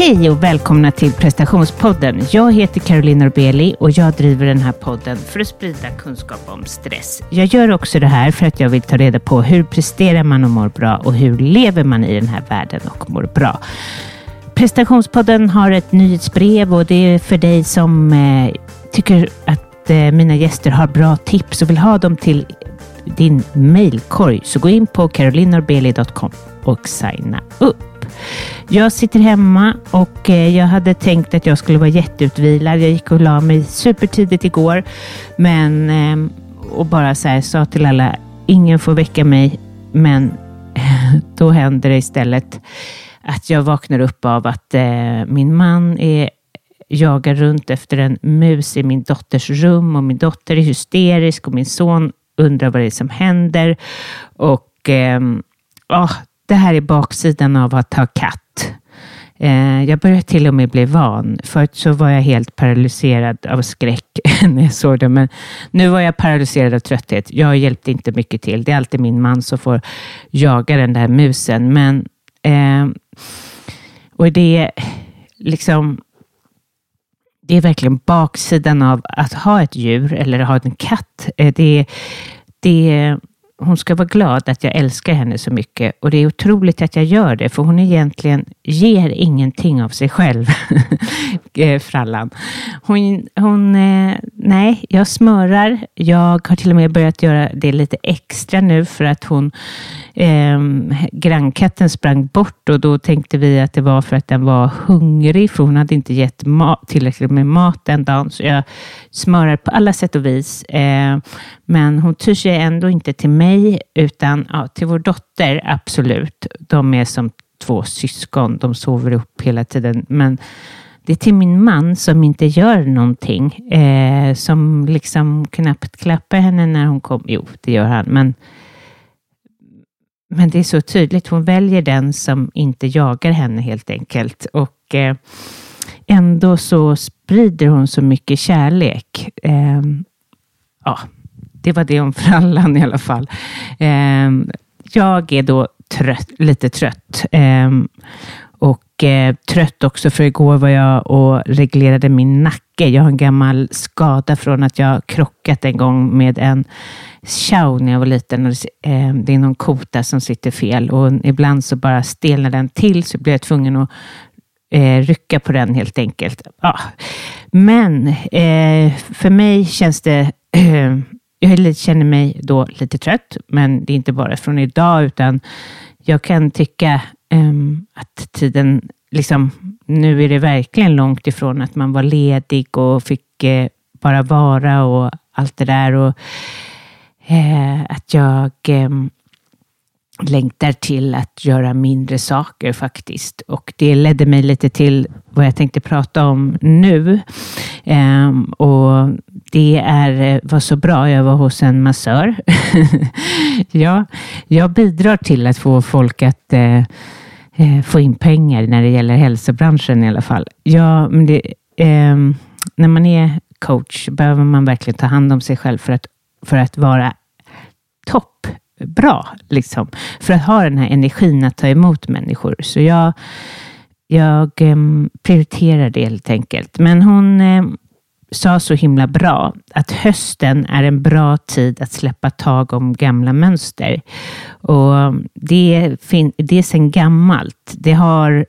Hej och välkomna till prestationspodden. Jag heter Caroline Norbeli och jag driver den här podden för att sprida kunskap om stress. Jag gör också det här för att jag vill ta reda på hur presterar man och mår bra och hur lever man i den här världen och mår bra. Prestationspodden har ett nyhetsbrev och det är för dig som eh, tycker att eh, mina gäster har bra tips och vill ha dem till din mailkorg. Så gå in på carolinorbeli.com och signa upp. Jag sitter hemma och eh, jag hade tänkt att jag skulle vara jätteutvilad. Jag gick och la mig supertidigt igår, men ehm, och bara så här, sa till alla, ingen får väcka mig, men då händer det istället att jag vaknar upp av att eh, min man är jagar runt efter en mus i min dotters rum och min dotter är hysterisk och min son undrar vad det är som händer. Och eh, oh, det här är baksidan av att ha katt. Eh, jag börjar till och med bli van. Förut så var jag helt paralyserad av skräck när jag såg det, men nu var jag paralyserad av trötthet. Jag hjälpte inte mycket till. Det är alltid min man som får jaga den där musen. Men, eh, och det är liksom det är verkligen baksidan av att ha ett djur eller ha en katt. Eh, det, det, hon ska vara glad att jag älskar henne så mycket och det är otroligt att jag gör det, för hon egentligen ger ingenting av sig själv, eh, frallan. Hon, hon, eh, nej, jag smörar. Jag har till och med börjat göra det lite extra nu för att hon, eh, grannkatten sprang bort och då tänkte vi att det var för att den var hungrig, för hon hade inte gett mat, tillräckligt med mat den dagen, så jag smörar på alla sätt och vis. Eh, men hon tyr sig ändå inte till mig, utan ja, till vår dotter, absolut. De är som två syskon. De sover upp hela tiden. Men det är till min man som inte gör någonting. Eh, som liksom knappt klappar henne när hon kommer. Jo, det gör han. Men, men det är så tydligt. Hon väljer den som inte jagar henne helt enkelt. Och eh, ändå så sprider hon så mycket kärlek. Eh, ja, det var det om frallan i alla fall. Eh, jag är då trött, lite trött. Eh, och eh, trött också för igår var jag och reglerade min nacke. Jag har en gammal skada från att jag krockat en gång med en chow när jag var liten. Och, eh, det är någon kota som sitter fel och ibland så bara stelnar den till så blir jag tvungen att eh, rycka på den helt enkelt. Ja. Men eh, för mig känns det jag känner mig då lite trött, men det är inte bara från idag, utan jag kan tycka um, att tiden, liksom, nu är det verkligen långt ifrån att man var ledig och fick uh, bara vara och allt det där. Och uh, att jag um, längtar till att göra mindre saker faktiskt. Och det ledde mig lite till vad jag tänkte prata om nu. Um, och det är, eh, var så bra. Jag var hos en massör. ja, jag bidrar till att få folk att eh, eh, få in pengar när det gäller hälsobranschen i alla fall. Ja, men det, eh, när man är coach behöver man verkligen ta hand om sig själv för att, för att vara topp bra, liksom. För att ha den här energin att ta emot människor. Så jag, jag ehm, prioriterar det helt enkelt. Men hon ehm, sa så himla bra att hösten är en bra tid att släppa tag om gamla mönster. Och det, det är sedan gammalt. Det har,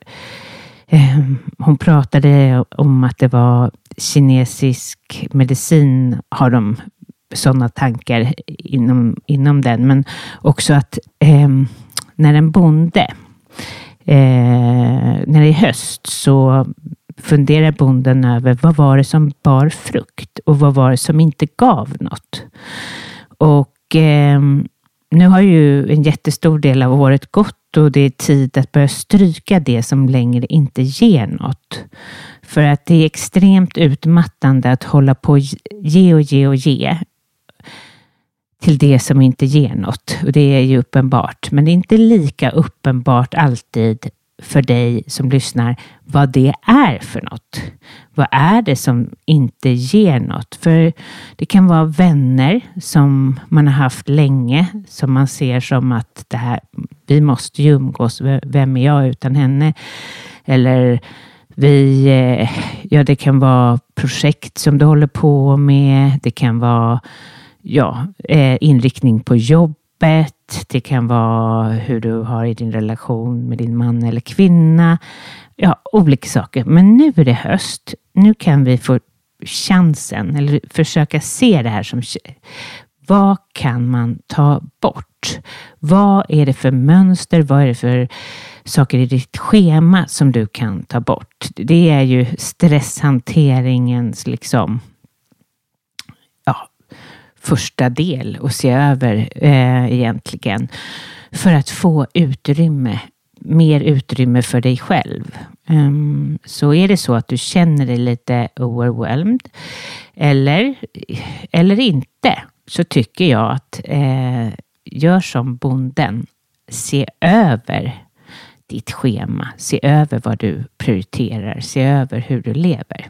eh, hon pratade om att det var kinesisk medicin, har de sådana tankar inom, inom den, men också att eh, när en bonde Eh, när det är höst så funderar bonden över vad var det som bar frukt och vad var det som inte gav något. Och eh, nu har ju en jättestor del av året gått och det är tid att börja stryka det som längre inte ger något. För att det är extremt utmattande att hålla på ge och ge och ge till det som inte ger något. Och det är ju uppenbart. Men det är inte lika uppenbart alltid för dig som lyssnar vad det är för något. Vad är det som inte ger något? För det kan vara vänner som man har haft länge, som man ser som att det här, vi måste ju umgås. Vem är jag utan henne? Eller Vi, eh, ja, det kan vara projekt som du håller på med. Det kan vara ja, eh, inriktning på jobbet. Det kan vara hur du har i din relation med din man eller kvinna. Ja, olika saker. Men nu är det höst. Nu kan vi få chansen, eller försöka se det här som vad kan man ta bort? Vad är det för mönster? Vad är det för saker i ditt schema som du kan ta bort? Det är ju stresshanteringens liksom första del och se över eh, egentligen. För att få utrymme, mer utrymme för dig själv. Um, så är det så att du känner dig lite overwhelmed eller, eller inte så tycker jag att eh, gör som bonden. Se över ditt schema. Se över vad du prioriterar. Se över hur du lever.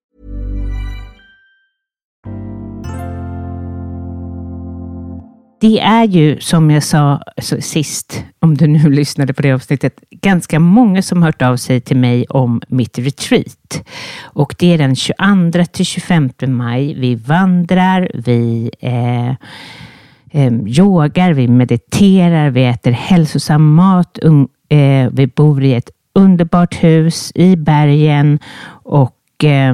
Det är ju, som jag sa sist, om du nu lyssnade på det avsnittet, ganska många som hört av sig till mig om mitt retreat. Och det är den 22 till 25 maj. Vi vandrar, vi eh, eh, yogar, vi mediterar, vi äter hälsosam mat, um, eh, vi bor i ett underbart hus i bergen och eh,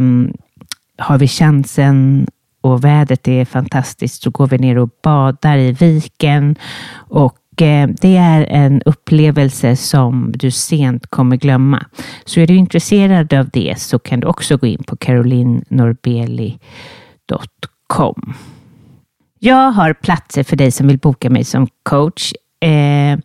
har vi chansen och vädret är fantastiskt så går vi ner och badar i viken och eh, det är en upplevelse som du sent kommer glömma. Så är du intresserad av det så kan du också gå in på carolinnorbeli.com. Jag har platser för dig som vill boka mig som coach. Eh,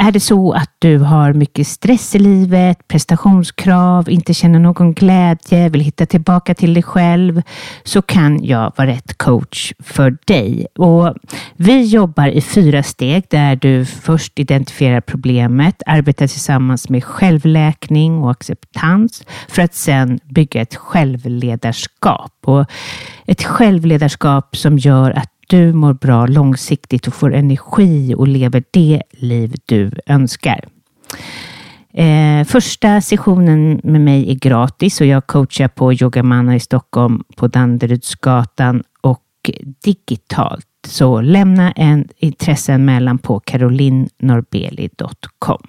är det så att du har mycket stress i livet, prestationskrav, inte känner någon glädje, vill hitta tillbaka till dig själv, så kan jag vara rätt coach för dig. Och vi jobbar i fyra steg där du först identifierar problemet, arbetar tillsammans med självläkning och acceptans för att sedan bygga ett självledarskap. Och ett självledarskap som gör att du mår bra långsiktigt och får energi och lever det liv du önskar. Eh, första sessionen med mig är gratis och jag coachar på Yogamanna i Stockholm på Danderydsgatan och digitalt. Så lämna en intresseanmälan på carolinnorbeli.com.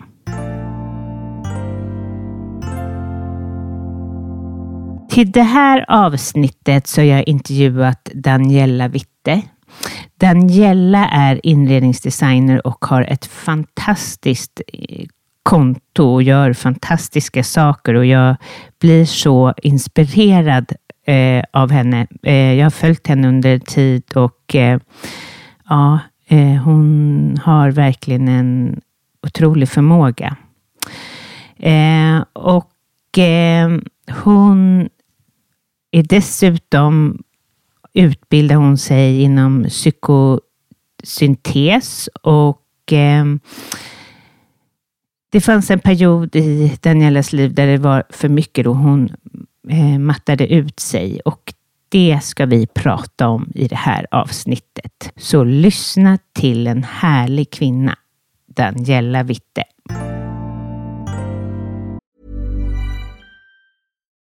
Till det här avsnittet så har jag intervjuat Daniela Witte Daniela är inredningsdesigner och har ett fantastiskt eh, konto och gör fantastiska saker och jag blir så inspirerad eh, av henne. Eh, jag har följt henne under tid och eh, ja, eh, hon har verkligen en otrolig förmåga. Eh, och eh, hon är dessutom utbildar hon sig inom psykosyntes och eh, det fanns en period i Danielas liv där det var för mycket då hon eh, mattade ut sig och det ska vi prata om i det här avsnittet. Så lyssna till en härlig kvinna, Daniela Witte.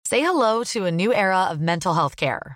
Say hello to a new era of mental health care.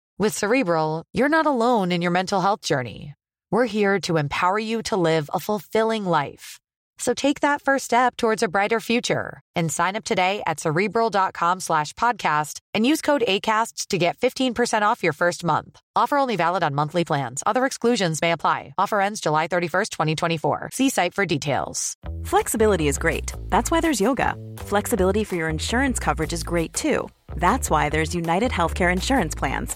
With Cerebral, you're not alone in your mental health journey. We're here to empower you to live a fulfilling life. So take that first step towards a brighter future and sign up today at cerebral.com slash podcast and use code ACasts to get 15% off your first month. Offer only valid on monthly plans. Other exclusions may apply. Offer ends July 31st, 2024. See site for details. Flexibility is great. That's why there's yoga. Flexibility for your insurance coverage is great too. That's why there's United Healthcare Insurance Plans.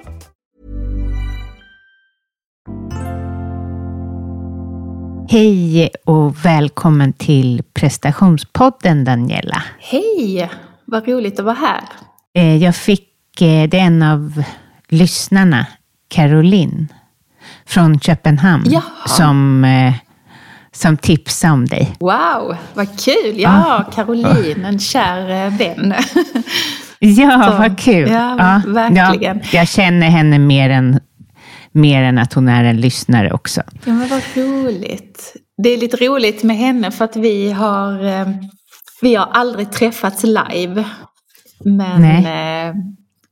Hej och välkommen till prestationspodden Daniela. Hej! Vad roligt att vara här. Eh, jag fick, eh, det är en av lyssnarna, Caroline från Köpenhamn, Jaha. som, eh, som tipsade om dig. Wow, vad kul! Ja, Caroline, en kär vän. Ja, Så, vad kul. ja, verkligen. Ja, jag känner henne mer än, mer än att hon är en lyssnare också. Ja, men vad roligt. Det är lite roligt med henne för att vi har, eh, vi har aldrig träffats live. Men eh,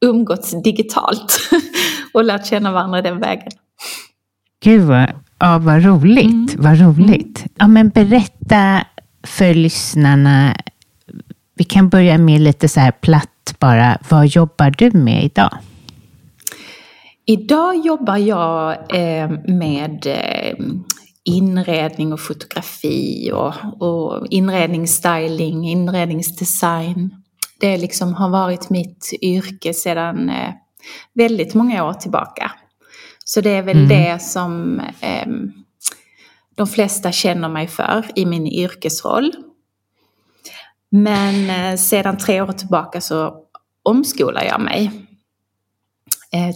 umgåtts digitalt och lärt känna varandra den vägen. Gud, vad, ja, vad roligt. Mm. Vad roligt. Ja, men berätta för lyssnarna. Vi kan börja med lite så här platt bara. Vad jobbar du med idag? Idag jobbar jag eh, med eh, inredning och fotografi och, och inredningsstyling, inredningsdesign. Det liksom har varit mitt yrke sedan eh, väldigt många år tillbaka. Så det är väl det som eh, de flesta känner mig för i min yrkesroll. Men sedan tre år tillbaka så omskolar jag mig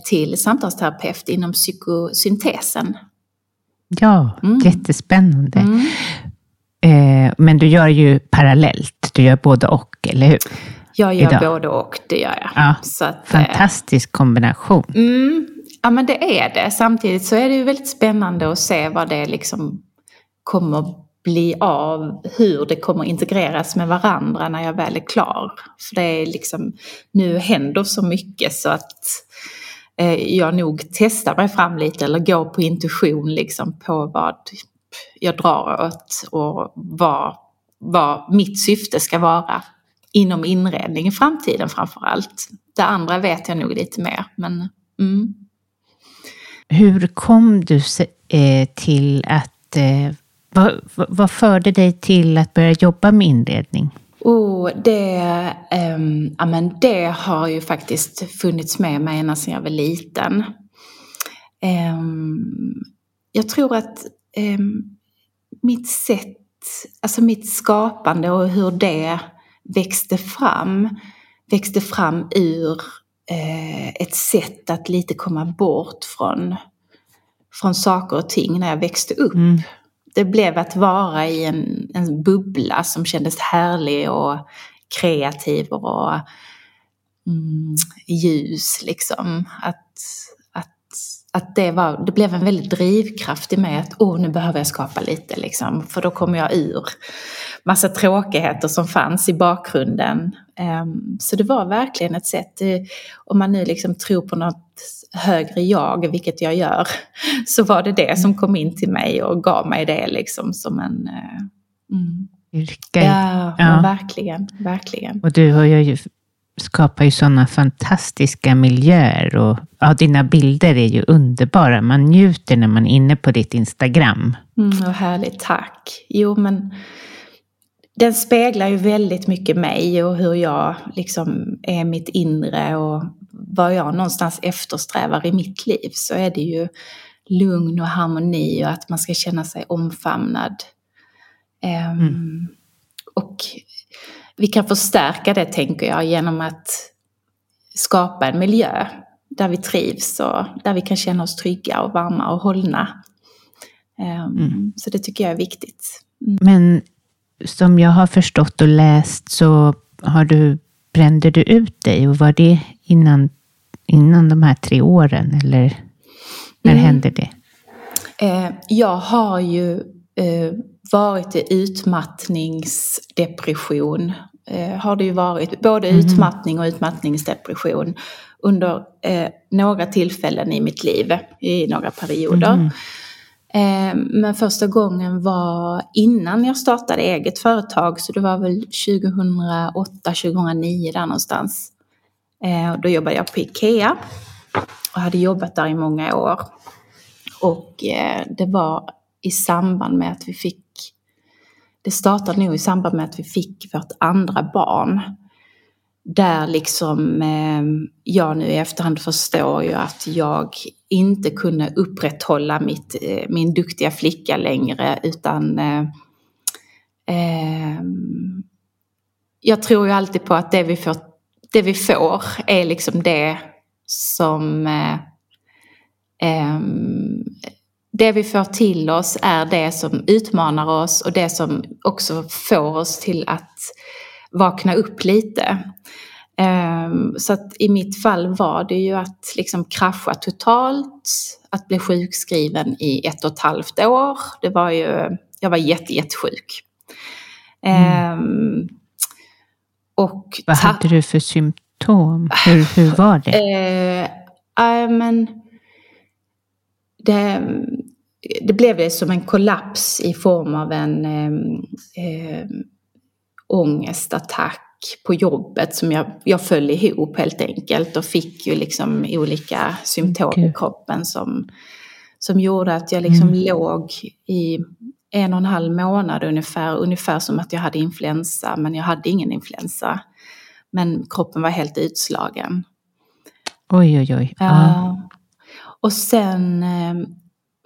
till samtalsterapeut inom psykosyntesen. Ja, Mm. jättespännande. Mm. Eh, men du gör ju parallellt. Du gör både och, eller hur? Jag gör Idag. både och, det gör jag. Ja, Så att, eh, Fantastisk kombination. Mm, ja men det är det. Samtidigt så är det ju väldigt spännande att se vad det liksom kommer bli av, hur det kommer integreras med varandra när jag väl är klar. För det är liksom, nu händer så mycket så att eh, Eh, jag nog testar mig fram lite eller går på intuition liksom på vad jag drar åt och vad, vad mitt syfte ska vara inom inredning i framtiden framför allt. Det andra vet jag nog lite mer men mm. Hur kom du eh, till att... Eh, vad, vad- vad förde dig till att börja jobba med inredning? Oh, det, ehm, ja, men det har ju faktiskt funnits med mig ända sedan jag var liten. Ehm, jag tror att ehm, mitt sätt, alltså mitt skapande och hur det växte fram, växte fram ur eh, ett sätt att lite komma bort från, från saker och ting när jag växte upp. Mm. Det blev att vara i en, en bubbla som kändes härlig och kreativ och mm, ljus liksom. Att, att, att det, var, det blev en väldigt drivkraft i mig att åh, nu behöver jag skapa lite liksom. För då kommer jag ur massa tråkigheter som fanns i bakgrunden. Um, så det var verkligen ett sätt, eh, om man nu liksom tror på något högre jag, vilket jag gör, så var det det som kom in till mig och gav mig det liksom som en... eh, Mm. Yrke. Ja, Ja. verkligen, verkligen. Och du har ju, skapar ju sådana fantastiska miljöer. Och, ja, dina bilder är ju underbara. Man njuter när man är inne på ditt Instagram. Mm, vad härligt, tack. Jo, men den speglar ju väldigt mycket mig och hur jag liksom är mitt inre och vad jag någonstans eftersträvar i mitt liv så är det ju lugn och harmoni och att man ska känna sig omfamnad. Ehm, Och vi kan förstärka det, tänker jag, genom att skapa en miljö där vi trivs och där vi kan känna oss trygga och varma och hållna. Ehm, Så det tycker jag är viktigt. Men som jag har förstått och läst så har du, brände du ut dig. Och var det innan, innan de här tre åren? Eller när mm. hände det? Eh, jag har ju eh, varit i utmattningsdepression. Eh, har det ju varit, både mm. utmattning och utmattningsdepression under några tillfällen i mitt liv, i några perioder. Mm. Eh, men första gången var innan jag startade eget företag, så det var väl 2008-2009 där någonstans. Eh, då jobbade jag på Ikea och hade jobbat där i många år. Och eh, det var i samband med att vi fick, det startade nog i samband med att vi fick vårt andra barn. Där liksom eh, jag nu i efterhand förstår ju att jag inte kunde upprätthålla mitt, eh, min duktiga flicka längre utan eh, eh, jag tror ju alltid på att det vi får, det vi får är liksom det som eh, ehm, det vi får till oss är det som utmanar oss och det som också får oss till att vakna upp lite. Ehm, så att i mitt fall var det ju att liksom krascha totalt, att bli sjukskriven i ett och ett halvt år. Det var ju, jag var jätte, jättesjuk. Mm. Och Vad hade du för symptom? Hur, hur var det? Uh, men det, det blev det som en kollaps i form av en eh, ångestattack på jobbet som jag, jag föll ihop helt enkelt och fick ju liksom olika symptom okay. i kroppen som, som gjorde att jag liksom mm. låg i en och en halv månad ungefär, ungefär som att jag hade influensa men jag hade ingen influensa. Men kroppen var helt utslagen. Oj, oj, oj. Uh, och sen eh,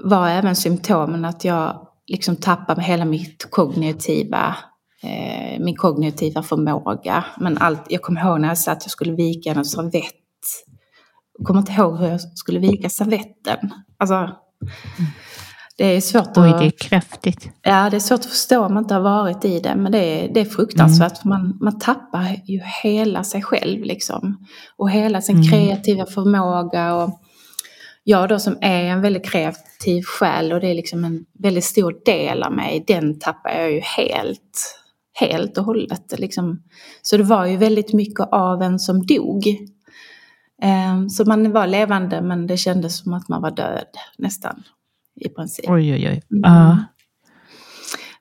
var även symptomen att jag liksom tappade hela mitt kognitiva eh, min kognitiva förmåga. Men allt, jag kommer ihåg när jag sa att jag skulle vika en servett. Jag kommer inte ihåg hur jag skulle vika servetten. Alltså, det är svårt Oj, att... det är kraftigt. Ja, det är svårt att förstå om man inte har varit i det. Men det är, det är fruktansvärt. Mm. Man, man tappar ju hela sig själv liksom. Och hela sin mm. kreativa förmåga. Och jag då som är en väldigt kreativ själ och det är liksom en väldigt stor del av mig. Den tappar jag ju helt helt och hållet. Liksom. Så det var ju väldigt mycket av en som dog. Ehm, så man var levande men det kändes som att man var död nästan. I princip. Oj, oj, oj. Mm. Uh.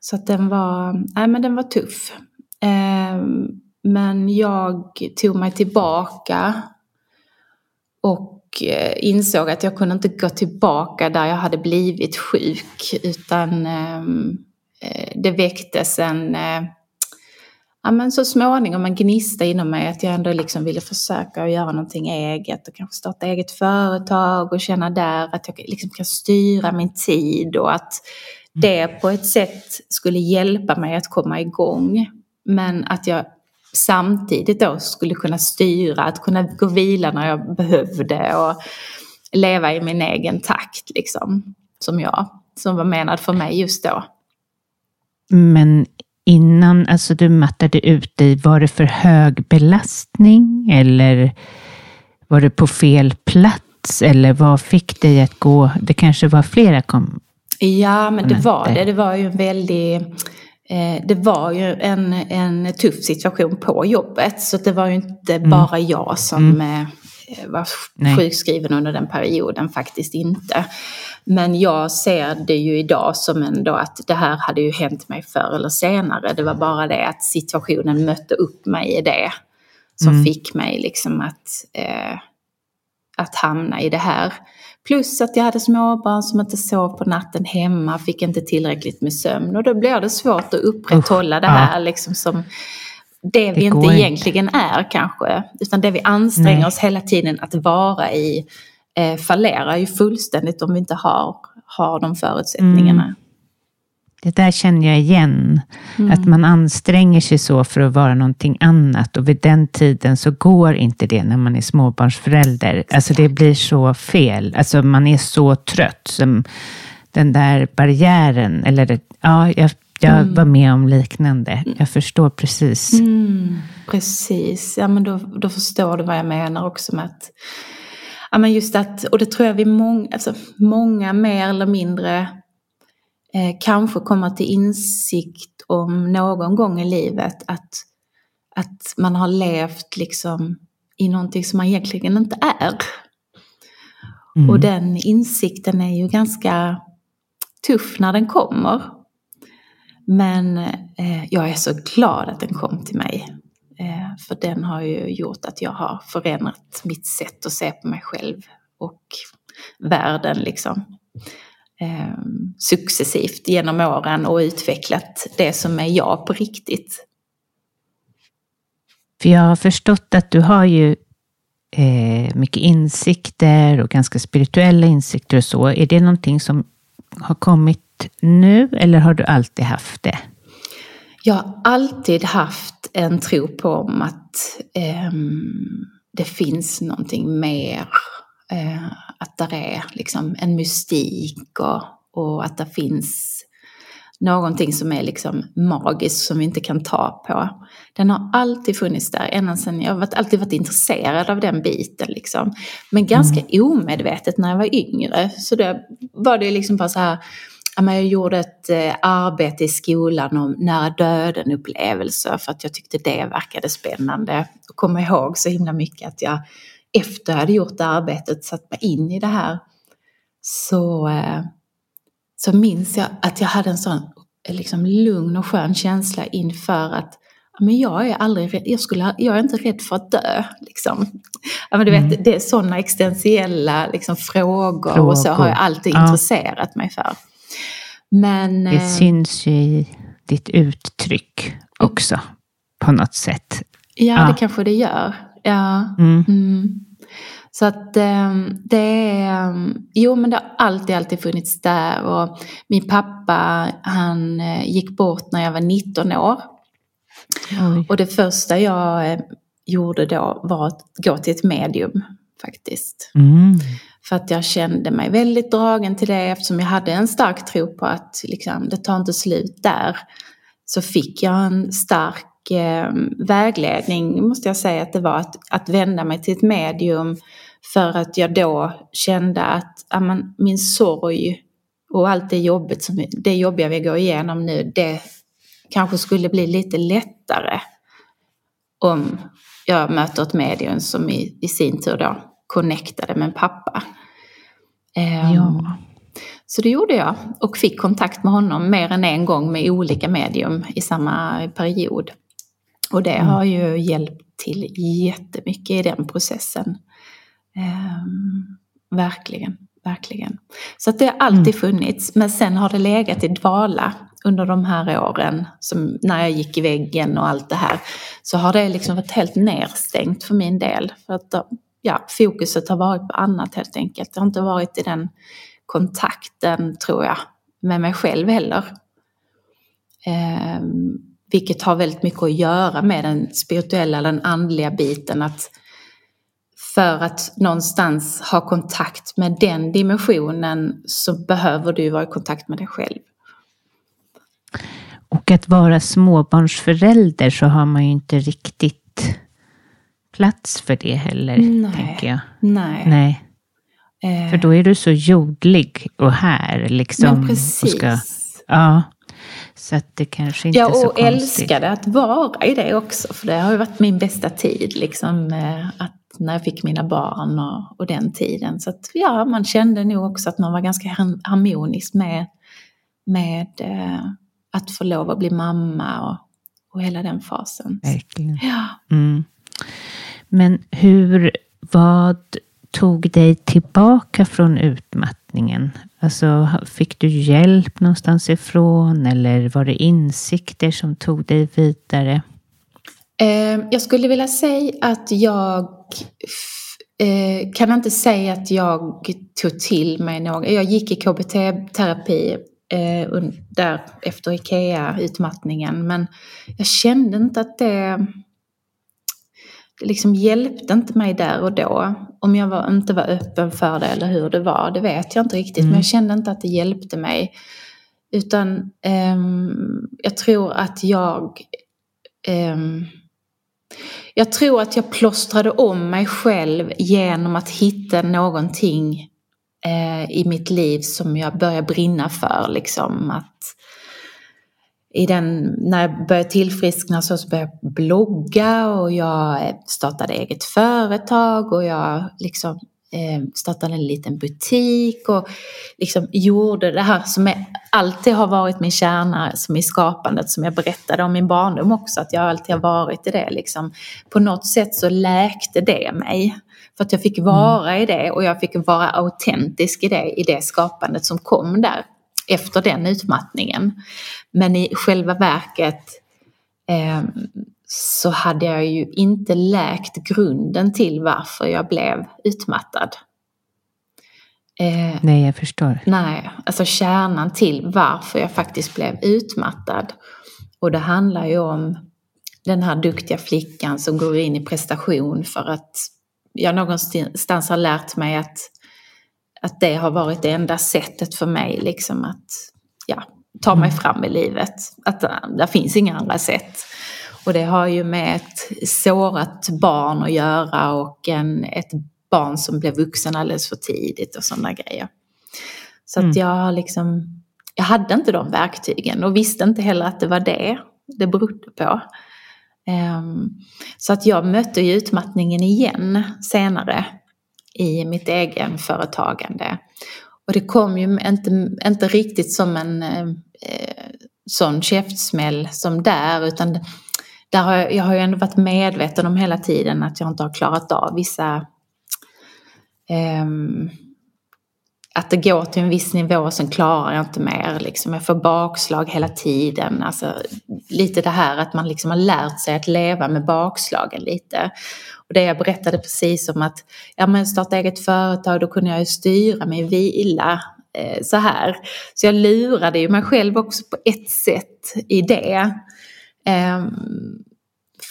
Så att den var, nej men den var tuff. Ehm, men jag tog mig tillbaka och eh, insåg att jag kunde inte gå tillbaka där jag hade blivit sjuk utan ehm, eh, det väcktes en eh, ja, men så småningom en gnista inom mig att jag ändå liksom ville försöka göra någonting eget och kanske starta eget företag och känna där att jag liksom kan styra min tid och att det på ett sätt skulle hjälpa mig att komma igång. Men att jag samtidigt då skulle kunna styra, att kunna gå och vila när jag behövde och leva i min egen takt liksom. Som jag, som var menad för mig just då. Men innan alltså du mattade ut dig, var det för hög belastning eller var det på fel plats eller vad fick dig att gå? Det kanske var flera kom Ja, men det var det. Det var ju en väldigt eh, det var ju en, en tuff situation på jobbet så det var ju inte mm. bara jag som mm. Eh, var Nej. sjukskriven under den perioden, faktiskt inte. Men jag ser det ju idag som ändå att det här hade ju hänt mig förr eller senare. Det var bara det att situationen mötte upp mig i det som mm. fick mig liksom att, eh, att hamna i det här. Plus att jag hade småbarn som inte sov på natten hemma, fick inte tillräckligt med sömn och då blir det svårt att upprätthålla Usch, det här ja. liksom som det vi inte egentligen är kanske. Utan det vi anstränger Nej. oss hela tiden att vara i eh, fallerar ju fullständigt om vi inte har, har de förutsättningarna. Mm. Det där känner jag igen. Mm. Att man anstränger sig så för att vara någonting annat och vid den tiden så går inte det när man är småbarnsförälder. Alltså det blir så fel. Alltså man är så trött. Som den där barriären, eller ja, jag jag mm. var med om liknande. Jag förstår precis. Mm, precis, ja men då, då förstår du vad jag menar också med att ja, men just att, och det tror jag vi många, alltså, många mer eller mindre eh, kanske kommer till insikt om någon gång i livet att, att man har levt liksom i någonting som man egentligen inte är. Mm. Och den insikten är ju ganska tuff när den kommer. Men eh, jag är så glad att den kom till mig. Eh, för den har ju gjort att jag har förändrat mitt sätt att se på mig själv och världen liksom. Eh, successivt genom åren och utvecklat det som är jag på riktigt. För jag har förstått att du har ju eh, mycket insikter och ganska spirituella insikter och så. Är det någonting som har kommit nu eller har du alltid haft det? Jag har alltid haft en tro på att eh, det finns någonting mer. Eh, att det är liksom en mystik och, och att det finns någonting som är liksom magiskt som vi inte kan ta på. Den har alltid funnits där, ända sedan jag har alltid varit intresserad av den biten. Liksom. Men ganska mm. omedvetet när jag var yngre. Så då var det liksom bara så här, jag gjorde ett eh, arbete i skolan om nära döden-upplevelser för att jag tyckte det verkade spännande. Och kommer ihåg så himla mycket att jag efter jag hade gjort arbetet satt mig in i det här så eh, så minns jag att jag hade en sån liksom, lugn och skön känsla inför att men jag är aldrig jag, skulle, jag är inte rädd för att dö. Liksom. Ja, men du mm. vet, det är sådana existentiella liksom, frågor, frågor, och så har jag alltid ja. intresserat mig för. Men, det eh, syns ju i ditt uttryck också på något sätt. Ja, ja. det kanske det gör. Ja. Mm. Mm. Så att ehm, det är, ehm, jo men det har alltid, alltid funnits där och min pappa han eh, gick bort när jag var 19 år. Oj. Och det första jag eh, gjorde då var att gå till ett medium faktiskt. Mm. För att jag kände mig väldigt dragen till det eftersom jag hade en stark tro på att liksom, det tar inte slut där. Så fick jag en stark eh, vägledning måste jag säga att det var att, att vända mig till ett medium för att jag då kände att amen, min sorg och allt det jobbet som, det jobbiga vi går igenom nu, det kanske skulle bli lite lättare om jag möter ett medium som i, i sin tur då connectade med pappa. Um, ja. Så det gjorde jag och fick kontakt med honom mer än en gång med olika medium i samma period. Och det mm. har ju hjälpt till jättemycket i den processen. Um, verkligen, verkligen. Så att det har alltid mm. funnits, men sen har det legat i dvala under de här åren, som när jag gick i väggen och allt det här, så har det liksom varit helt nedstängt för min del. För att ja, fokuset har varit på annat helt enkelt. Jag har inte varit i den kontakten, tror jag, med mig själv heller. Eh, vilket har väldigt mycket att göra med den spirituella, den andliga biten. Att för att någonstans ha kontakt med den dimensionen så behöver du vara i kontakt med dig själv. Och att vara småbarnsförälder så har man ju inte riktigt plats för det heller, Nej. tänker jag. Nej. Nej. Eh. För då är du så jordlig och här. Liksom, Men precis. Och ska, ja. Så att det kanske inte ja, är så konstigt. Ja, och älskade att vara i det också. För det har ju varit min bästa tid. Liksom, eh, att när jag fick mina barn och, och den tiden. Så att ja, man kände nog också att man var ganska harmonisk med, med eh, att få lov att bli mamma och, och hela den fasen. Verkligen. Ja. Mm. Men hur, vad tog dig tillbaka från utmattningen? Alltså, fick du hjälp någonstans ifrån eller var det insikter som tog dig vidare? Eh, jag skulle vilja säga att jag eh, kan inte säga att jag tog till mig något. Jag gick i KBT-terapi eh, där efter IKEA-utmattningen men jag kände inte att det det liksom hjälpte inte mig där och då. Om jag var, inte var öppen för det eller hur det var, det vet jag inte riktigt. Mm. Men jag kände inte att det hjälpte mig. Utan um, jag tror att jag um, Jag tror att jag plåstrade om mig själv genom att hitta någonting eh, i mitt liv som jag började brinna för. Liksom. Att i den, när jag började tillfriskna så började jag blogga och jag startade eget företag och jag liksom eh, startade en liten butik och liksom gjorde det här som är, alltid har varit min kärna som i skapandet som jag berättade om min barndom också att jag alltid har varit i det liksom. På något sätt så läkte det mig. För att jag fick vara mm. i det och jag fick vara autentisk i det, i det skapandet som kom där efter den utmattningen. Men i själva verket eh, så hade jag ju inte läkt grunden till varför jag blev utmattad. Eh, nej, jag förstår. Nej, alltså kärnan till varför jag faktiskt blev utmattad. Och det handlar ju om den här duktiga flickan som går in i prestation för att jag någonstans har lärt mig att, att det har varit det enda sättet för mig liksom att ja, ta mig mm. fram i livet. Att det finns inga andra sätt. Och det har ju med ett sårat barn att göra och en, ett barn som blev vuxen alldeles för tidigt och sådana grejer. Så mm. att jag liksom, jag hade inte de verktygen och visste inte heller att det var det det berodde på. Um, så att jag mötte ju utmattningen igen senare i mitt egen företagande. Och det kom ju inte, inte riktigt som en eh, sån käftsmäll som där utan där har jag, jag har ju ändå varit medveten om hela tiden att jag inte har klarat av vissa eh, att det går till en viss nivå och sen klarar jag inte mer. Liksom. Jag får bakslag hela tiden. Alltså, lite det här att man liksom har lärt sig att leva med bakslagen lite. Och det jag berättade precis om att ja, men starta eget företag, då kunde jag ju styra mig vila eh, så här. Så jag lurade ju mig själv också på ett sätt i det. Eh,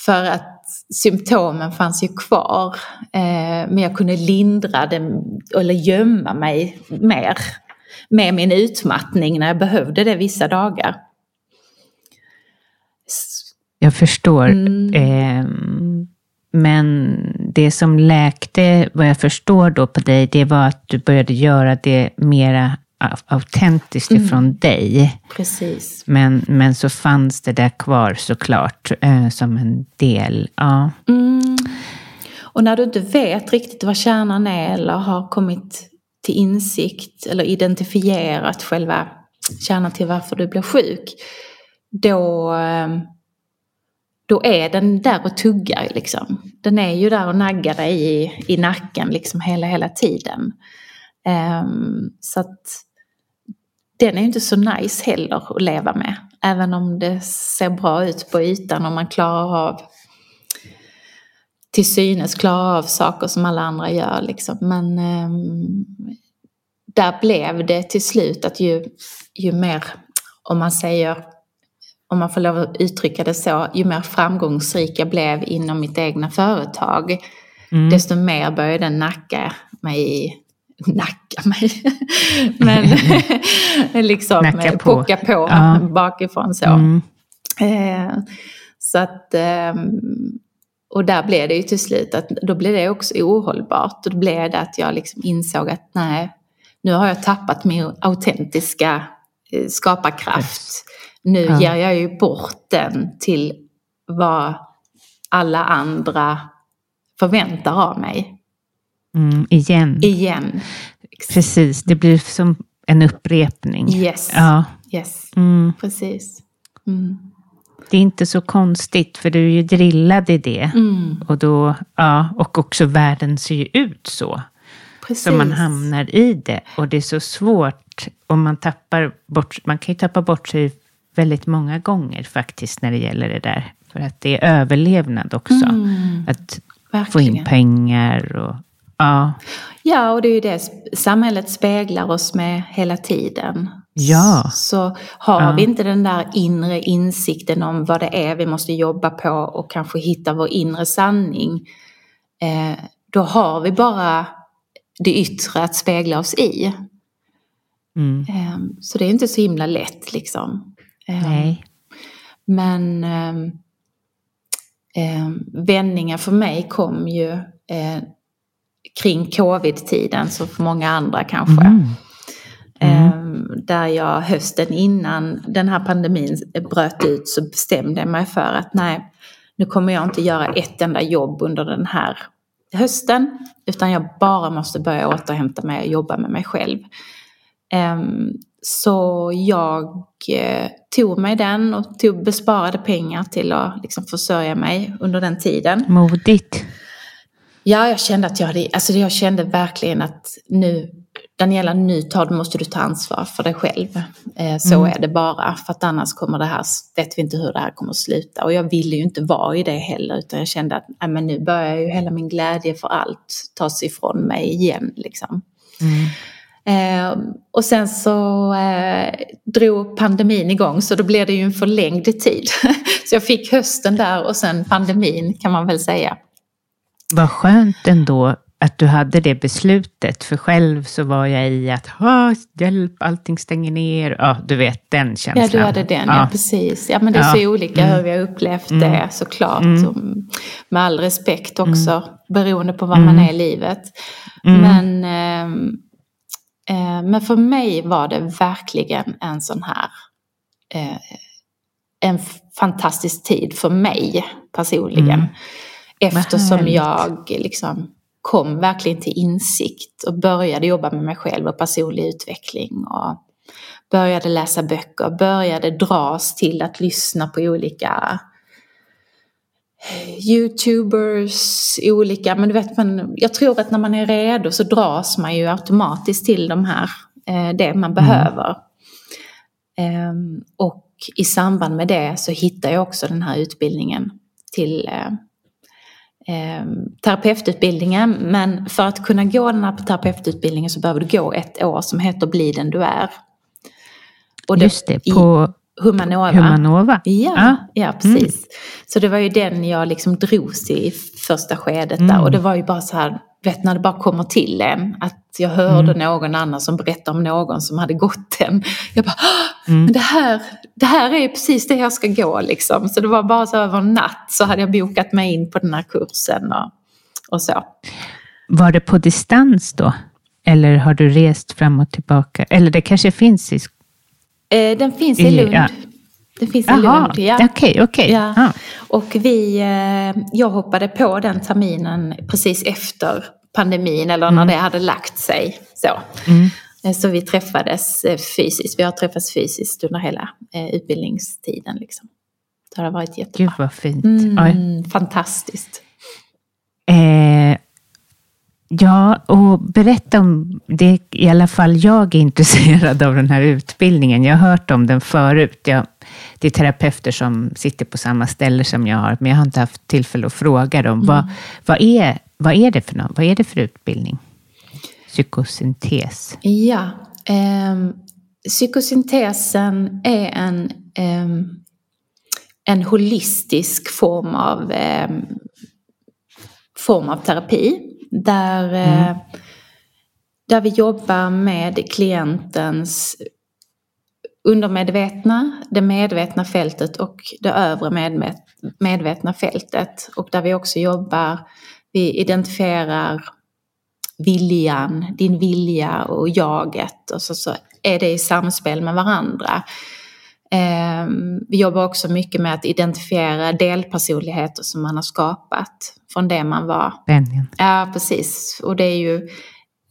för att symptomen fanns ju kvar. Eh, men jag kunde lindra det eller gömma mig mer med min utmattning när jag behövde det vissa dagar. Jag förstår. Mm. Eh, men det som läkte, vad jag förstår då på dig, det var att du började göra det mera autentiskt mm. ifrån dig. Precis. Men, men så fanns det där kvar såklart eh, som en del. Ja. Mm. Och när du inte vet riktigt vad kärnan är eller har kommit till insikt eller identifierat själva kärnan till varför du blir sjuk. Då, eh, då är den där och tuggar liksom. Den är ju där och naggar dig i, i nacken liksom hela, hela tiden. Um, så att den är ju inte så nice heller att leva med. Även om det ser bra ut på ytan och man klarar av till synes klarar av saker som alla andra gör. Liksom. Men um, där blev det till slut att ju, ju mer, om man säger, om man får lov att uttrycka det så, ju mer framgångsrik jag blev inom mitt egna företag, mm. desto mer började den nacka mig i nacka mig. Men liksom Nacka på. pocka på ja. bakifrån så. Mm. Eh, så att, eh, och där blev det ju till slut att då blev det också ohållbart. Och då blev det att jag liksom insåg att nej, nu har jag tappat min autentiska eh, skaparkraft. Nu ja. ger jag ju bort den till vad alla andra förväntar av mig. Mm, igen. Igen. Precis, det blir som en upprepning. Yes, ja. yes. Mm. precis. Mm. Det är inte så konstigt, för du är ju drillad i det. Mm. Och, då, ja, och också världen ser ju ut så. Precis. Så man hamnar i det. Och det är så svårt om man tappar bort, man kan ju tappa bort sig väldigt många gånger faktiskt när det gäller det där. För att det är överlevnad också. Mm. Att Verkligen. få in pengar och Ja. Ja, och det är ju det samhället speglar oss med hela tiden. Ja. Så har ja. vi inte den där inre insikten om vad det är vi måste jobba på och kanske hitta vår inre sanning. Eh, då har vi bara det yttre att spegla oss i. Mm. Eh, så det är inte så himla lätt liksom. Eh, Nej. Men ehm, eh, vändningen för mig kom ju eh, kring covid-tiden, så för många andra kanske. Mm. Mm. Där jag hösten innan den här pandemin bröt ut så bestämde jag mig för att nej, nu kommer jag inte göra ett enda jobb under den här hösten. Utan jag bara måste börja återhämta mig och jobba med mig själv. Um, så jag eh, tog mig den och tog besparade pengar till att liksom försörja mig under den tiden. Modigt. Ja, jag kände att jag hade, alltså jag kände verkligen att nu, Daniela, nu tar, måste du ta ansvar för dig själv. Eh, så mm. är det bara, för att annars kommer det här, vet vi inte hur det här kommer att sluta. Och jag ville ju inte vara i det heller, utan jag kände att äh, men nu börjar ju hela min glädje för allt tas ifrån mig igen. Liksom. Mm. Eh, och sen så eh, drog pandemin igång så då blev det ju en förlängd tid. så jag fick hösten där och sen pandemin kan man väl säga. Vad skönt ändå att du hade det beslutet, för själv så var jag i att hjälp, allting stänger ner. Ja, du vet den känslan. Ja, du hade den, ja, ja precis. Ja, men det är ja. så olika mm. hur vi har upplevt mm. det såklart. Mm. Med all respekt också, mm. beroende på var man mm. är i livet. Mm. Men, eh, eh, men för mig var det verkligen en sån här eh, en fantastisk tid för mig personligen. Eftersom jag liksom kom verkligen till insikt och började jobba med mig själv och personlig utveckling. Och började läsa böcker, började dras till att lyssna på olika Youtubers, olika, men du vet, man, jag tror att när man är redo så dras man ju automatiskt till de här, eh, det man mm. behöver. Um, och i samband med det så hittar jag också den här utbildningen till eh, terapeututbildningen. Men för att kunna gå den här terapeututbildningen så behöver du gå ett år som heter Bli den du är. Och det, Just det, på Humanova. Humanova. Ja, ah. ja precis. Mm. Så det var ju den jag liksom drogs i första skedet mm. där. Och det var ju bara så här, vet när det bara kommer till en. Att jag hörde mm. någon annan som berättade om någon som hade gått den. Jag bara, mm. men det här, det här är precis det jag ska gå liksom. Så det var bara så över en natt så hade jag bokat mig in på den här kursen och, och så. Var det på distans då? Eller har du rest fram och tillbaka? Eller det kanske finns i... Eh, den finns i Lund. Ja. Den finns Aha, i Lund. Ja. Okej, okej. Ja. Ah. Och vi, eh, jag hoppade på den terminen precis efter pandemin eller när mm. det hade lagt sig. Så. Mm. Eh, så vi träffades eh, fysiskt. Vi har träffats fysiskt under hela utbildningstiden. Liksom. Det har varit jättebra. Gud vad fint. Mm, fantastiskt. Eh, Ja, och berätta om det. I alla fall jag är intresserad av den här utbildningen. Jag har hört om den förut. Jag, det är terapeuter som sitter på samma ställe som jag har, men jag har inte haft tillfälle att fråga dem. Mm. Vad, vad, är, vad, är det för något? Vad är det för utbildning? Psykosyntes. Ja, eh, psykosyntesen är en, eh, en holistisk form av, eh, form av terapi där, mm. Eh, där vi jobbar med klientens undermedvetna, det medvetna fältet och det övre medvetna fältet. Och där vi också jobbar, vi identifierar viljan, din vilja och jaget och så, så är det i samspel med varandra. Eh, vi jobbar också mycket med att identifiera delpersonligheter som man har skapat från det man var. Benjen. Ja, precis. Och det är ju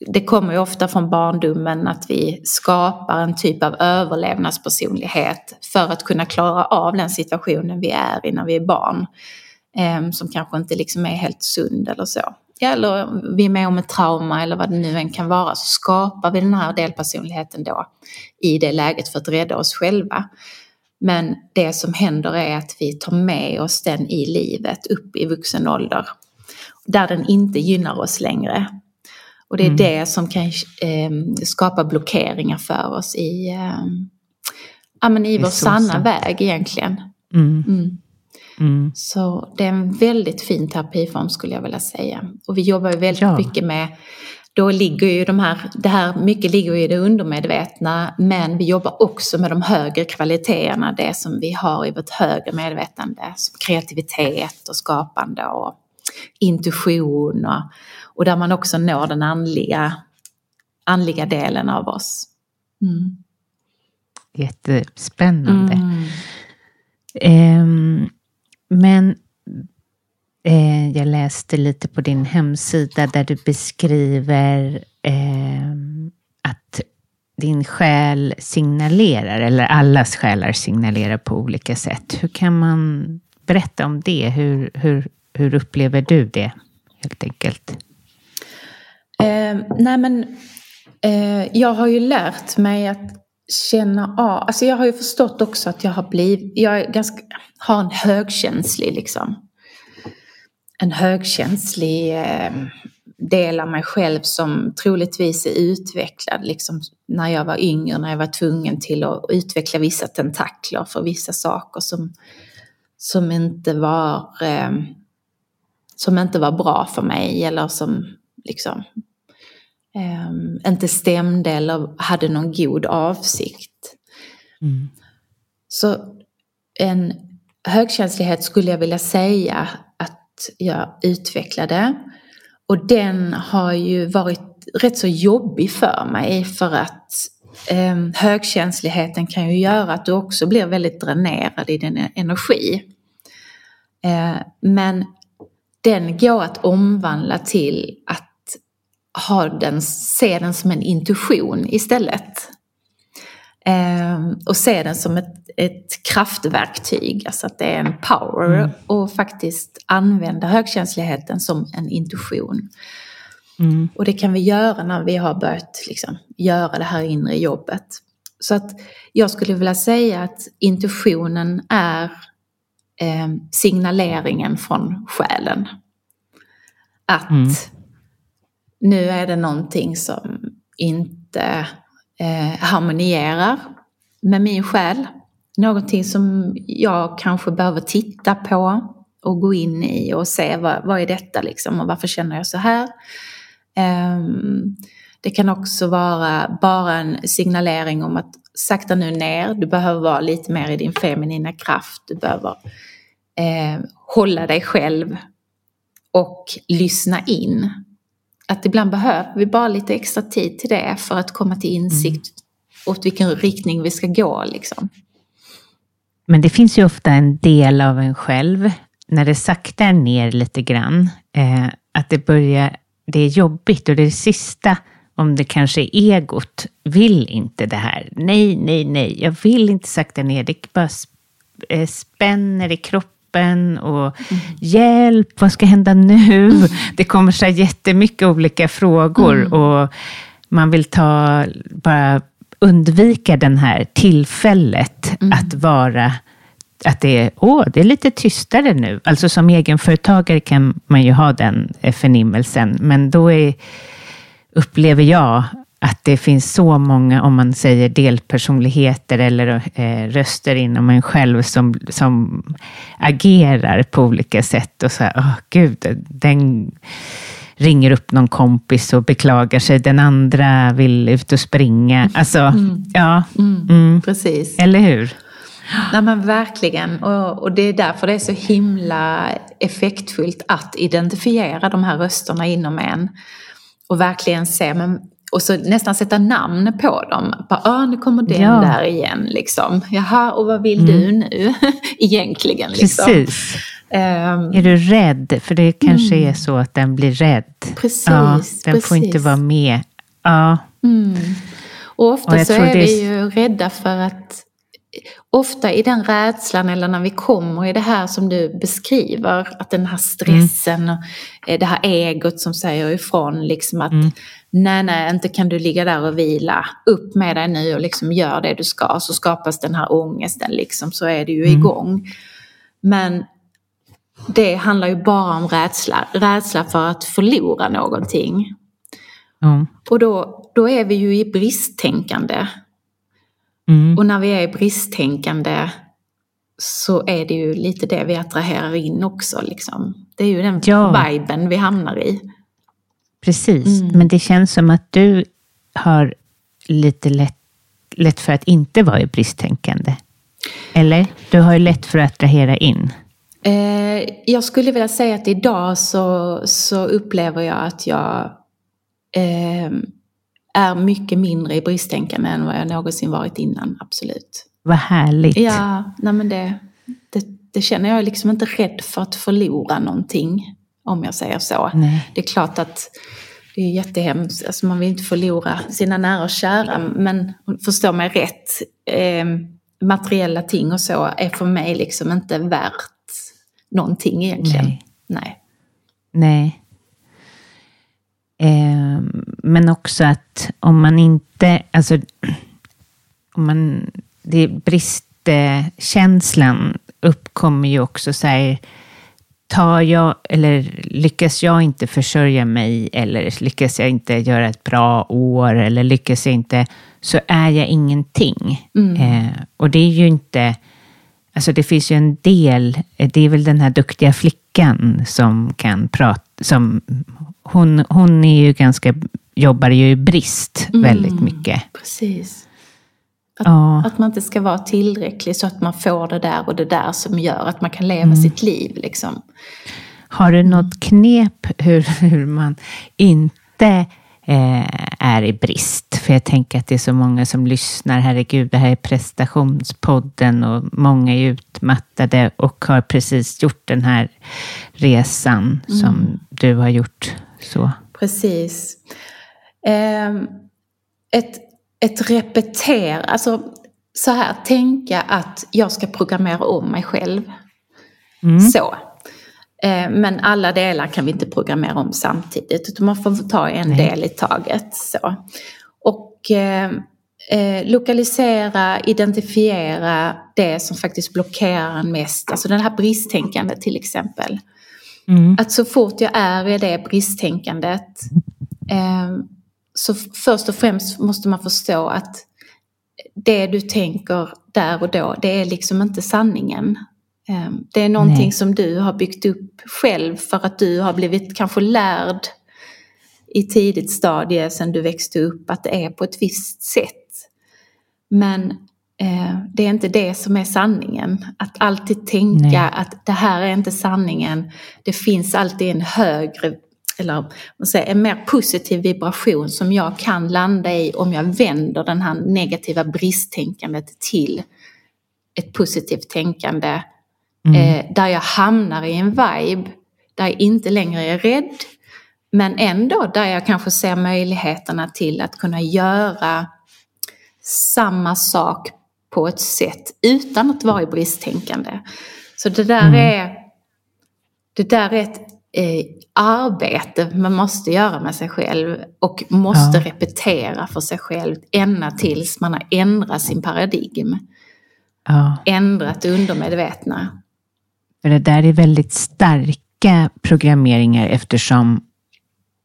det kommer ju ofta från barndomen att vi skapar en typ av överlevnadspersonlighet för att kunna klara av den situationen vi är i när vi är barn. Ehm, som kanske inte liksom är helt sund eller så. Eller vi är med om ett trauma eller vad det nu än kan vara så skapar vi den här delpersonligheten då i det läget för att rädda oss själva. Men det som händer är att vi tar med oss den i livet upp i vuxen ålder. Där den inte gynnar oss längre. Och det är mm. det som kan eh, skapa blockeringar för oss i, eh, ja, men i vår sanna väg egentligen. Mm. Mm. Mm. Så det är en väldigt fin terapiform skulle jag vilja säga. Och vi jobbar ju väldigt ja. mycket med då ligger ju de här, det här, mycket ligger i det undermedvetna men vi jobbar också med de högre kvaliteterna, det som vi har i vårt högre medvetande, som kreativitet och skapande och intuition och, och där man också når den andliga, andliga delen av oss. Mm. Jättespännande. Mm. Eh, men eh, jag läste lite på din hemsida där du beskriver eh, att din själ signalerar, eller allas själar signalerar på olika sätt. Hur kan man berätta om det? Hur, hur, hur upplever du det, helt enkelt? Eh, nej men, eh, jag har ju lärt mig att känna av, alltså jag har ju förstått också att jag har blivit, jag är ganska, har en högkänslig liksom. En högkänslig eh, del av mig själv som troligtvis är utvecklad liksom när jag var yngre, när jag var tvungen till att utveckla vissa tentakler för vissa saker som, som inte var eh, som inte var bra för mig eller som liksom eh, inte stämde eller hade någon god avsikt. Mm. Så en högkänslighet skulle jag vilja säga att jag utvecklade. Och den har ju varit rätt så jobbig för mig för att eh, högkänsligheten kan ju göra att du också blir väldigt dränerad i din energi. Eh, men den går att omvandla till att ha den, se den som en intuition istället. Eh, och se den som ett, ett kraftverktyg, alltså att det är en power mm. och faktiskt använda högkänsligheten som en intuition. Mm. Och det kan vi göra när vi har börjat liksom, göra det här inre jobbet. Så att jag skulle vilja säga att intuitionen är eh, signaleringen från själen. Att mm nu är det någonting som inte eh, harmonierar med min själ. Någonting som jag kanske behöver titta på och gå in i och se vad, vad är detta liksom och varför känner jag så här. Eh, det kan också vara bara en signalering om att sakta nu ner, du behöver vara lite mer i din feminina kraft, du behöver eh, hålla dig själv och lyssna in att ibland behöver vi bara lite extra tid till det för att komma till insikt mm. åt vilken riktning vi ska gå. Liksom. Men det finns ju ofta en del av en själv, när det saktar ner lite grann, eh, att det börjar, det är jobbigt och det är det sista, om det kanske är egot, vill inte det här. Nej, nej, nej, jag vill inte sakta ner, det bara eh, spänner i kroppen kroppen och mm. hjälp, vad ska hända nu? Mm. Det kommer så jättemycket olika frågor mm. och man vill ta, bara undvika det här tillfället mm. att vara att det är, åh, det är lite tystare nu. Alltså som egenföretagare kan man ju ha den förnimmelsen, men då är, upplever jag att det finns så många, om man säger delpersonligheter eller eh, röster inom en själv som, som agerar på olika sätt och så här, åh gud, den ringer upp någon kompis och beklagar sig, den andra vill ut och springa. Alltså, mm. ja. Mm. Mm. Precis. Eller hur? Nej men verkligen, och, och det är därför det är så himla effektfullt att identifiera de här rösterna inom en. Och verkligen se, men och så nästan sätta namn på dem. Bara, ah, nu kommer den ja. där igen liksom. Jaha, och vad vill mm. du nu egentligen? Liksom. Precis. Um, är du rädd? För det kanske mm. är så att den blir rädd. Precis. Ja, den precis. får inte vara med. Ja. Mm. Och ofta och så är vi ju rädda för att ofta i den rädslan eller när vi kommer i det här som du beskriver, att den här stressen mm. och det här egot som säger ifrån liksom att mm. nej, nej, inte kan du ligga där och vila, upp med dig nu och liksom gör det du ska, så skapas den här ångesten liksom, så är det ju mm. igång. Men det handlar ju bara om rädsla, rädsla för att förlora någonting. Mm. Och då, då är vi ju i bristtänkande. Mm. Och när vi är bristtänkande så är det ju lite det vi attraherar in också. Liksom. Det är ju den ja. viben vi hamnar i. Precis, mm. men det känns som att du har lite lätt, lätt för att inte vara i bristtänkande. Eller? Du har ju lätt för att attrahera in. Eh, jag skulle vilja säga att idag så, så upplever jag att jag eh, är mycket mindre i bristtänkande än vad jag någonsin varit innan, absolut. Vad härligt. Ja, nej men det, det, det känner jag liksom inte rädd för att förlora någonting, om jag säger så. Nej. Det är klart att det är jättehemskt, alltså man vill inte förlora sina nära och kära, men förstå mig rätt, eh, materiella ting och så är för mig liksom inte värt någonting egentligen. Nej. Nej. Nej. Eh, men också att om man inte, alltså, om man, det bristkänslan uppkommer ju också så här, tar jag, eller lyckas jag inte försörja mig, eller lyckas jag inte göra ett bra år, eller lyckas jag inte, så är jag ingenting. Mm. Eh, och det är ju inte, alltså det finns ju en del, det är väl den här duktiga flickan som kan prata, som, hon, hon är ju ganska, jobbar ju i brist Mm. väldigt mycket. Precis. Att, Ja. att man inte ska vara tillräcklig så att man får det där och det där som gör att man kan leva Mm. sitt liv. Liksom. Har du något knep hur, hur man inte eh, är i brist? För jag tänker att det är så många som lyssnar. Herregud, det här är prestationspodden och många är utmattade och har precis gjort den här resan som du har gjort. Så. Precis. Ehm, ett, ett repeter, alltså så här, tänka att jag ska programmera om mig själv. Så. Eh, Men alla delar kan vi inte programmera om samtidigt, utan man får ta en Nej. del i taget. Så. Och eh, eh, lokalisera, identifiera det som faktiskt blockerar en mest, alltså det här bristtänkandet till exempel. Mm. Att så fort jag är i det bristtänkandet eh, så först och främst måste man förstå att det du tänker där och då, det är liksom inte sanningen. Eh, det är någonting Nej. som du har byggt upp själv för att du har blivit kanske lärd i tidigt stadie sedan du växte upp att det är på ett visst sätt. Men det är inte det som är sanningen. Att alltid tänka Nej. att det här är inte sanningen. Det finns alltid en högre, eller säger, en mer positiv vibration som jag kan landa i om jag vänder den här negativa bristtänkandet till ett positivt tänkande. Eh, där jag hamnar i en vibe där jag inte längre är rädd. Men ändå där jag kanske ser möjligheterna till att kunna göra samma sak på ett sätt utan att vara i bristtänkande. Så det där är, det där är ett eh, arbete man måste göra med sig själv och måste Ja. repetera för sig själv ända tills man har ändrat sin paradigm. Ja, Ändrat det undermedvetna. för det där är väldigt starka programmeringar eftersom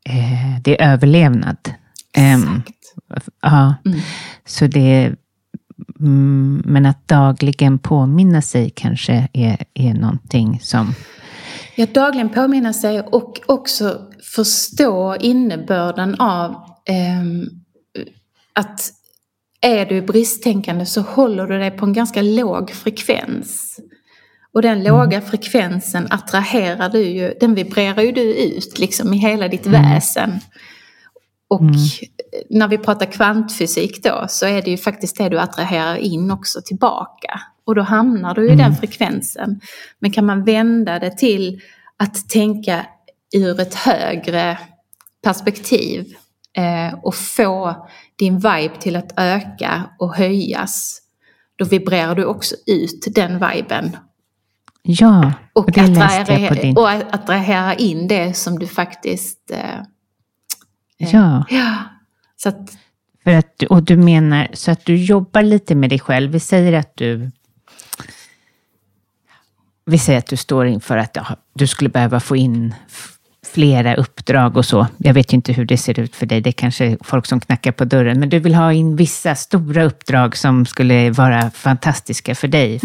eh, det är överlevnad. Ehm, Exakt. Ja, Mm. så det mm, men att dagligen påminna sig kanske är, är någonting som... Ja, dagligen påminna sig och också förstå innebörden av ehm, att är du bristtänkande så håller du dig på en ganska låg frekvens. Och den låga frekvensen attraherar du ju, den vibrerar ju du ut liksom i hela ditt väsen. Och när vi pratar kvantfysik då så är det ju faktiskt det du attraherar in också tillbaka. Och då hamnar du i den frekvensen. Men kan man vända det till att tänka ur ett högre perspektiv eh, och få din vibe till att öka och höjas. Då vibrerar du också ut den viben. Ja, Och, och det läste jag på din... och attrahera in det som du faktiskt... Eh, Ja, ja. Så att, för att, och du menar så att du jobbar lite med dig själv. Vi säger att du... Vi säger att du står inför att ja, du skulle behöva få in flera uppdrag och så. Jag vet ju inte hur det ser ut för dig. Det är kanske folk som knackar på dörren. Men du vill ha in vissa stora uppdrag som skulle vara fantastiska för dig.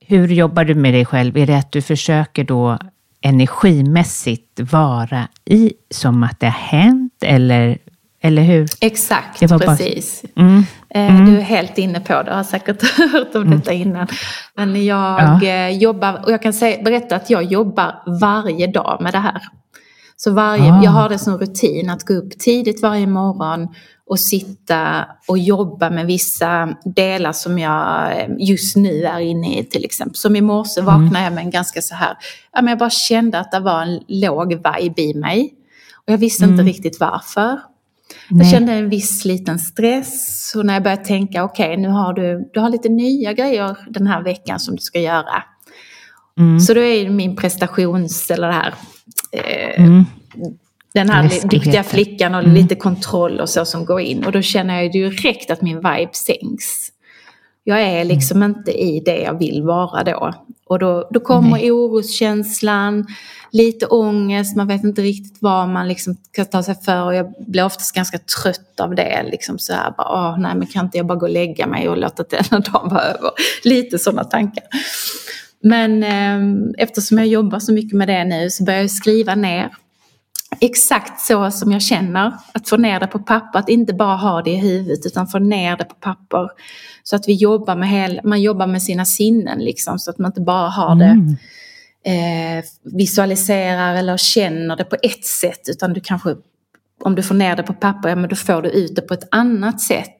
Hur jobbar du med dig själv? Är det att du försöker då energimässigt vara i som att det har hänt eller, eller hur? Exakt, var bara- precis. Mm. Eh, Du är helt inne på det, jag har säkert hört om detta innan. Men jag Ja. eh, jobbar, och jag kan säga, berätta att jag jobbar varje dag med det här. Så varje, Ah. jag har det som rutin att gå upp tidigt varje morgon och sitta och jobba med vissa delar som jag eh, just nu är inne i till exempel. Som i morse vaknade jag med en ganska så här, jag bara kände att det var en låg vibe i mig. Och jag visste inte riktigt varför. Jag Nej. kände en viss liten stress och när jag började tänka okej nu har du, du har lite nya grejer den här veckan som du ska göra. Mm. Så då är min prestations eller det här eh, Mm. Den här duktiga flickan och Mm. lite kontroll och så som går in och då känner jag direkt att min vibe sänks. Jag är liksom Mm. inte i det jag vill vara då. Och då, då kommer Nej. oroskänslan, lite ångest, man vet inte riktigt vad man liksom ska ta sig för. Och jag blir oftast ganska trött av det. Liksom så här, bara, Åh, nej men kan inte jag bara gå och lägga mig och låta denna dagen vara över. Lite sådana tankar. Men eh, eftersom jag jobbar så mycket med det nu så börjar jag skriva ner exakt så som jag känner. Att få ner det på papper, att inte bara ha det i huvudet utan få ner det på papper. Så att vi jobbar med hel, man jobbar med sina sinnen liksom så att man inte bara har det Mm. eh, visualiserar eller känner det på ett sätt utan du kanske om du får ner det på papper, ja men då får du ut det på ett annat sätt.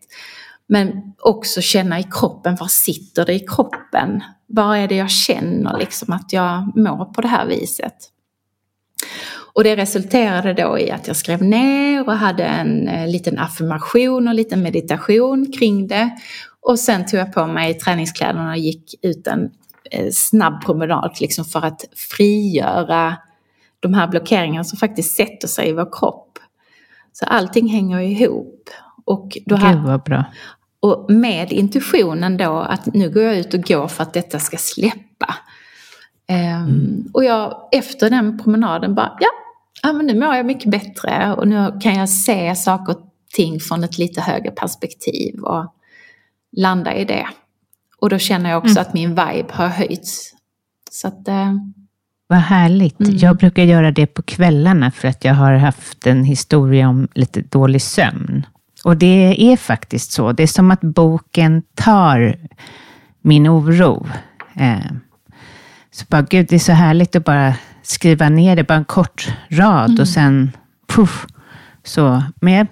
Men också känna i kroppen, var sitter det i kroppen? Vad är det jag känner liksom att jag mår på det här viset? Och det resulterade då i att jag skrev ner och hade en eh, liten affirmation och liten meditation kring det. Och sen tog jag på mig träningskläderna och gick ut en eh, snabb promenad liksom för att frigöra de här blockeringarna som faktiskt sätter sig i vår kropp. Så allting hänger ihop. Och, då Gud vad bra. och med intuitionen då att nu går jag ut och går för att detta ska släppa. Ehm, Och jag efter den promenaden bara, ja, ja men nu mår jag mycket bättre och nu kan jag se saker och ting från ett lite högre perspektiv och landa i det. Och då känner jag också att min vibe har höjts. Så att, eh, Vad härligt. Mm. Jag brukar göra det på kvällarna för att jag har haft en historia om lite dålig sömn. Och det är faktiskt så. Det är som att boken tar min oro. Eh, så bara, gud, det är så härligt att bara skriva ner det, bara en kort rad och sen puff. Så, men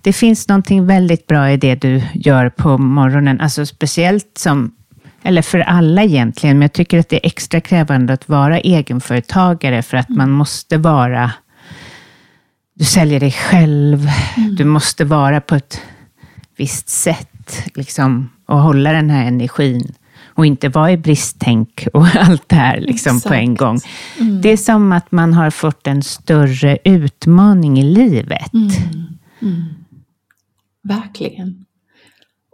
det finns någonting väldigt bra i det du gör på morgonen. Alltså speciellt som, eller för alla egentligen, men jag tycker att det är extra krävande att vara egenföretagare för att man måste vara, du säljer dig själv, du måste vara på ett visst sätt liksom, och hålla den här energin. Och inte vara i bristtänk och allt det här liksom, på en gång. Det är som att man har fått en större utmaning i livet. Verkligen.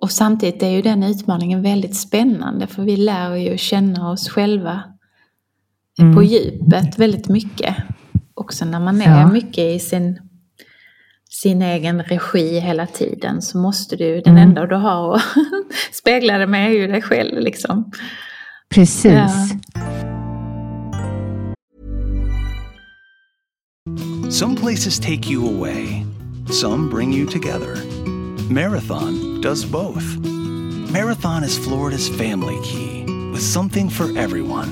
Och samtidigt är ju den utmaningen väldigt spännande för vi lär ju känna oss själva på djupet väldigt mycket. Också när man är Ja. mycket i sin, sin egen regi hela tiden så måste du, den enda du har att spegla det med är ju dig själv liksom. Precis. Ja. Some places take you away, some bring you together. Marathon does both. Marathon is Florida's family key with something for everyone.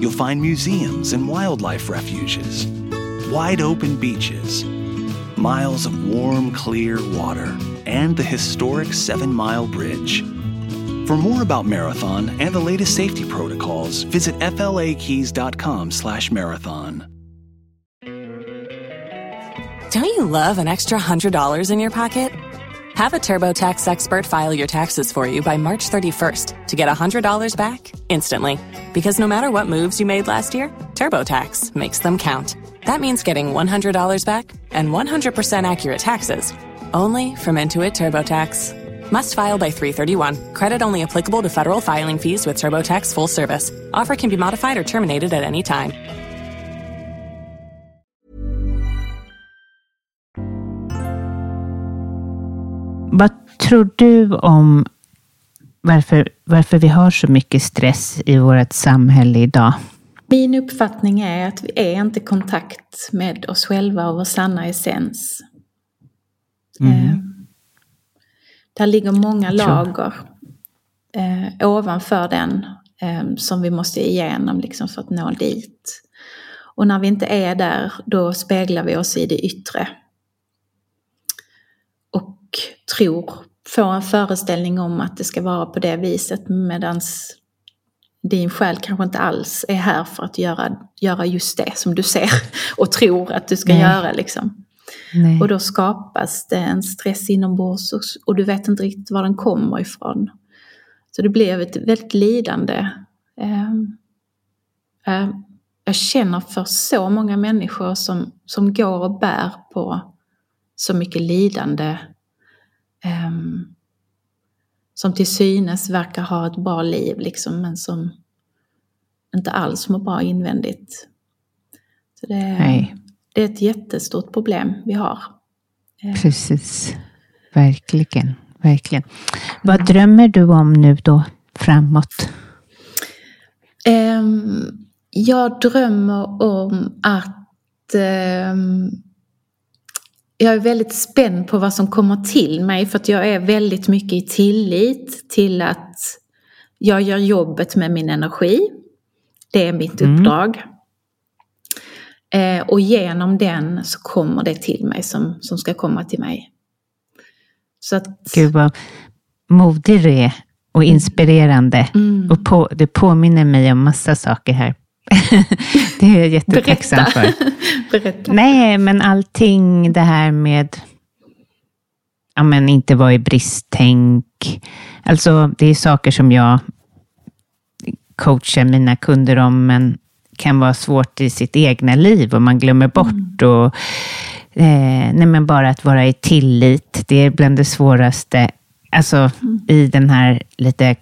You'll find museums and wildlife refuges, wide open beaches, miles of warm, clear water, and the historic Seven Mile Bridge. For more about Marathon and the latest safety protocols, visit flakeys.com/marathon. Don't you love an extra $100 in your pocket? Have a TurboTax expert file your taxes for you by March 31st to get $100 back instantly. Because no matter what moves you made last year, TurboTax makes them count. That means getting $100 back and 100% accurate taxes only from Intuit TurboTax. Must file by 331. Credit only applicable to federal filing fees with TurboTax full service. Offer can be modified or terminated at any time. Vad tror du om varför, varför vi har så mycket stress i vårt samhälle idag? Min uppfattning är att vi är inte i kontakt med oss själva och vår sanna essens. Mm. Eh, där ligger många lager eh, ovanför den eh, som vi måste igenom liksom, för att nå dit. Och när vi inte är där, då speglar vi oss i det yttre. Och tror, får en föreställning om att det ska vara på det viset medan din själ kanske inte alls är här för att göra, göra just det som du ser och tror att du ska Nej. göra. Liksom. Nej. Och då skapas det en stress inombords och, och du vet inte riktigt var den kommer ifrån. Så det blev ett väldigt lidande. Ehm, ehm, jag känner för så många människor som, som går och bär på så mycket lidande. ehm, som till synes verkar ha ett bra liv liksom, men som inte alls mår bra invändigt. Så det, Nej. det är ett jättestort problem vi har. Precis. Verkligen. Verkligen. Vad drömmer du om nu då framåt? Ehm, jag drömmer om att ehm, jag är väldigt spänd på vad som kommer till mig för att jag är väldigt mycket i tillit till att jag gör jobbet med min energi. Det är mitt Mm. uppdrag. Eh, och genom den så kommer det till mig som, som ska komma till mig. Så att, Gud vad modig du är och inspirerande. Mm. Och på, det påminner mig om massa saker här. det är jag jättetacksam för. berätta. Nej, men allting det här med ja, men inte vara i bristtänk. Alltså, det är saker som jag coachar mina kunder om, men kan vara svårt i sitt egna liv och man glömmer bort. Och, eh, nej, men bara att vara i tillit, det är bland det svåraste. Alltså i den här lite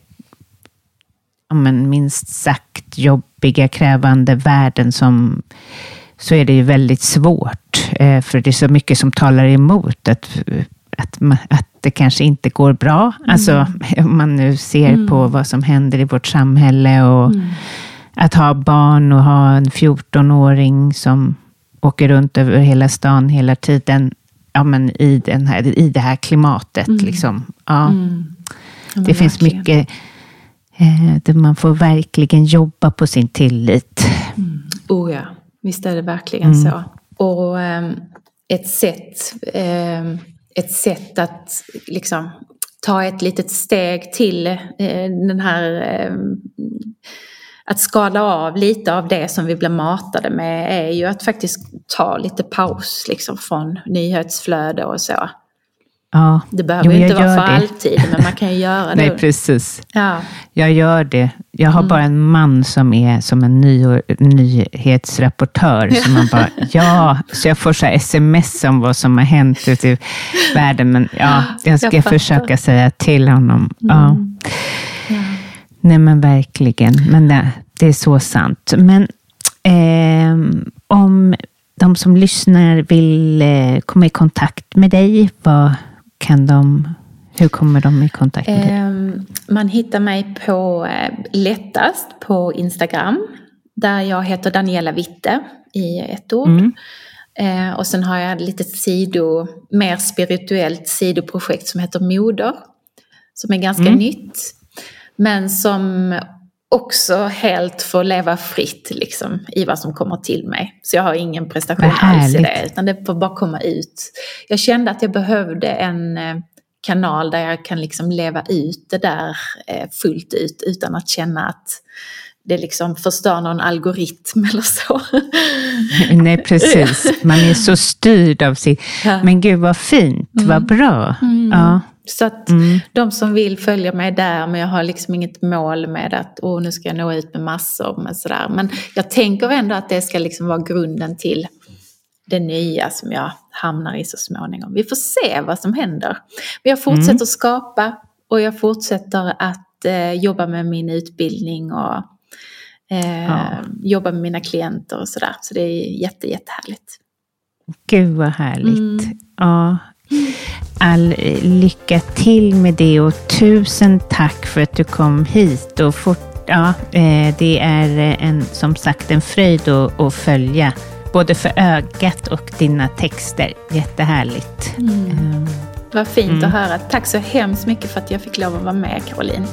ja, men minst sagt jobbiga, krävande världen som så är det ju väldigt svårt. Eh, för det är så mycket som talar emot att, att, att det kanske inte går bra. Alltså om man nu ser på vad som händer i vårt samhälle och att ha barn och ha en 14-åring som åker runt över hela stan hela tiden. Ja, men i, den här, i det här klimatet. Liksom. Ja. Ja, men Det finns verkligen. mycket eh, där man får verkligen jobba på sin tillit. Oh ja, visst är det verkligen så. Och ehm, ett, sätt, ehm, ett sätt att liksom ta ett litet steg till eh, den här ehm, att skala av lite av det som vi blir matade med är ju att faktiskt ta lite paus liksom från nyhetsflöde och så. Ja. Det behöver Jo, inte vara för det. alltid men man kan ju göra det. Nej, precis. Ja. Jag gör det. Jag Mm. har bara en man som är som en ny, nyhetsrapportör. Så man bara, ja, så jag får så sms om vad som har hänt ute i världen. Men ja, jag ska Jag försöka säga till honom. Ja. Mm. Nej, men verkligen. Men det, det är så sant. Men ehm, om de som lyssnar vill eh, komma i kontakt med dig, vad kan de, hur kommer de i kontakt med dig? Ehm, Man hittar mig på eh, lättast på Instagram. Där jag heter Daniela Witte i ett ord. Mm. Eh, och sen har jag ett litet sido, mer spirituellt sidoprojekt som heter Moder. Som är ganska Mm. nytt. Men som också helt får leva fritt liksom, i vad som kommer till mig. Så jag har ingen prestation alls i det, utan det får bara komma ut. Jag kände att jag behövde en eh, kanal där jag kan liksom leva ut det där eh, fullt ut utan att känna att det liksom förstör någon algoritm eller så. Nej, precis. Man är så styrd av sitt... Ja. Men gud vad fint, vad bra. Ja. Så att Mm. de som vill följa mig där, men jag har liksom inget mål med att åh, nu ska jag nå ut med massor. Men, sådär. men jag tänker ändå att det ska liksom vara grunden till det nya som jag hamnar i så småningom. Vi får se vad som händer. Men jag fortsätter skapa och jag fortsätter att eh, jobba med min utbildning och eh, Ja. jobba med mina klienter och sådär. Så det är jätte, jättehärligt. Gud vad härligt. Mm. Ja. All eh, lycka till med det och tusen tack för att du kom hit och fort, ja, eh, det är en, som sagt en fröjd att, att följa, både för ögat och dina texter. Jättehärligt. Mm. Vad fint mm. att höra. Tack så hemskt mycket för att jag fick lov att vara med, Caroline.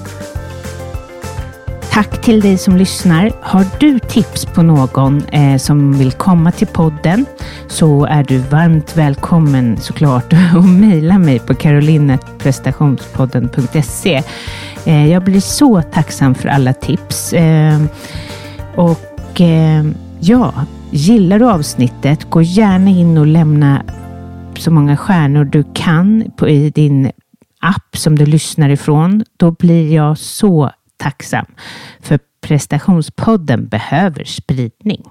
Tack till dig som lyssnar. Har du tips på någon eh, som vill komma till podden så är du varmt välkommen såklart att mejla mig på carolinetprestationspodden.se. Eh, jag blir så tacksam för alla tips. Eh, och eh, ja, gillar du avsnittet, gå gärna in och lämna så många stjärnor du kan på, i din app som du lyssnar ifrån. Då blir jag så tacksam. För prestationspodden behöver spridning.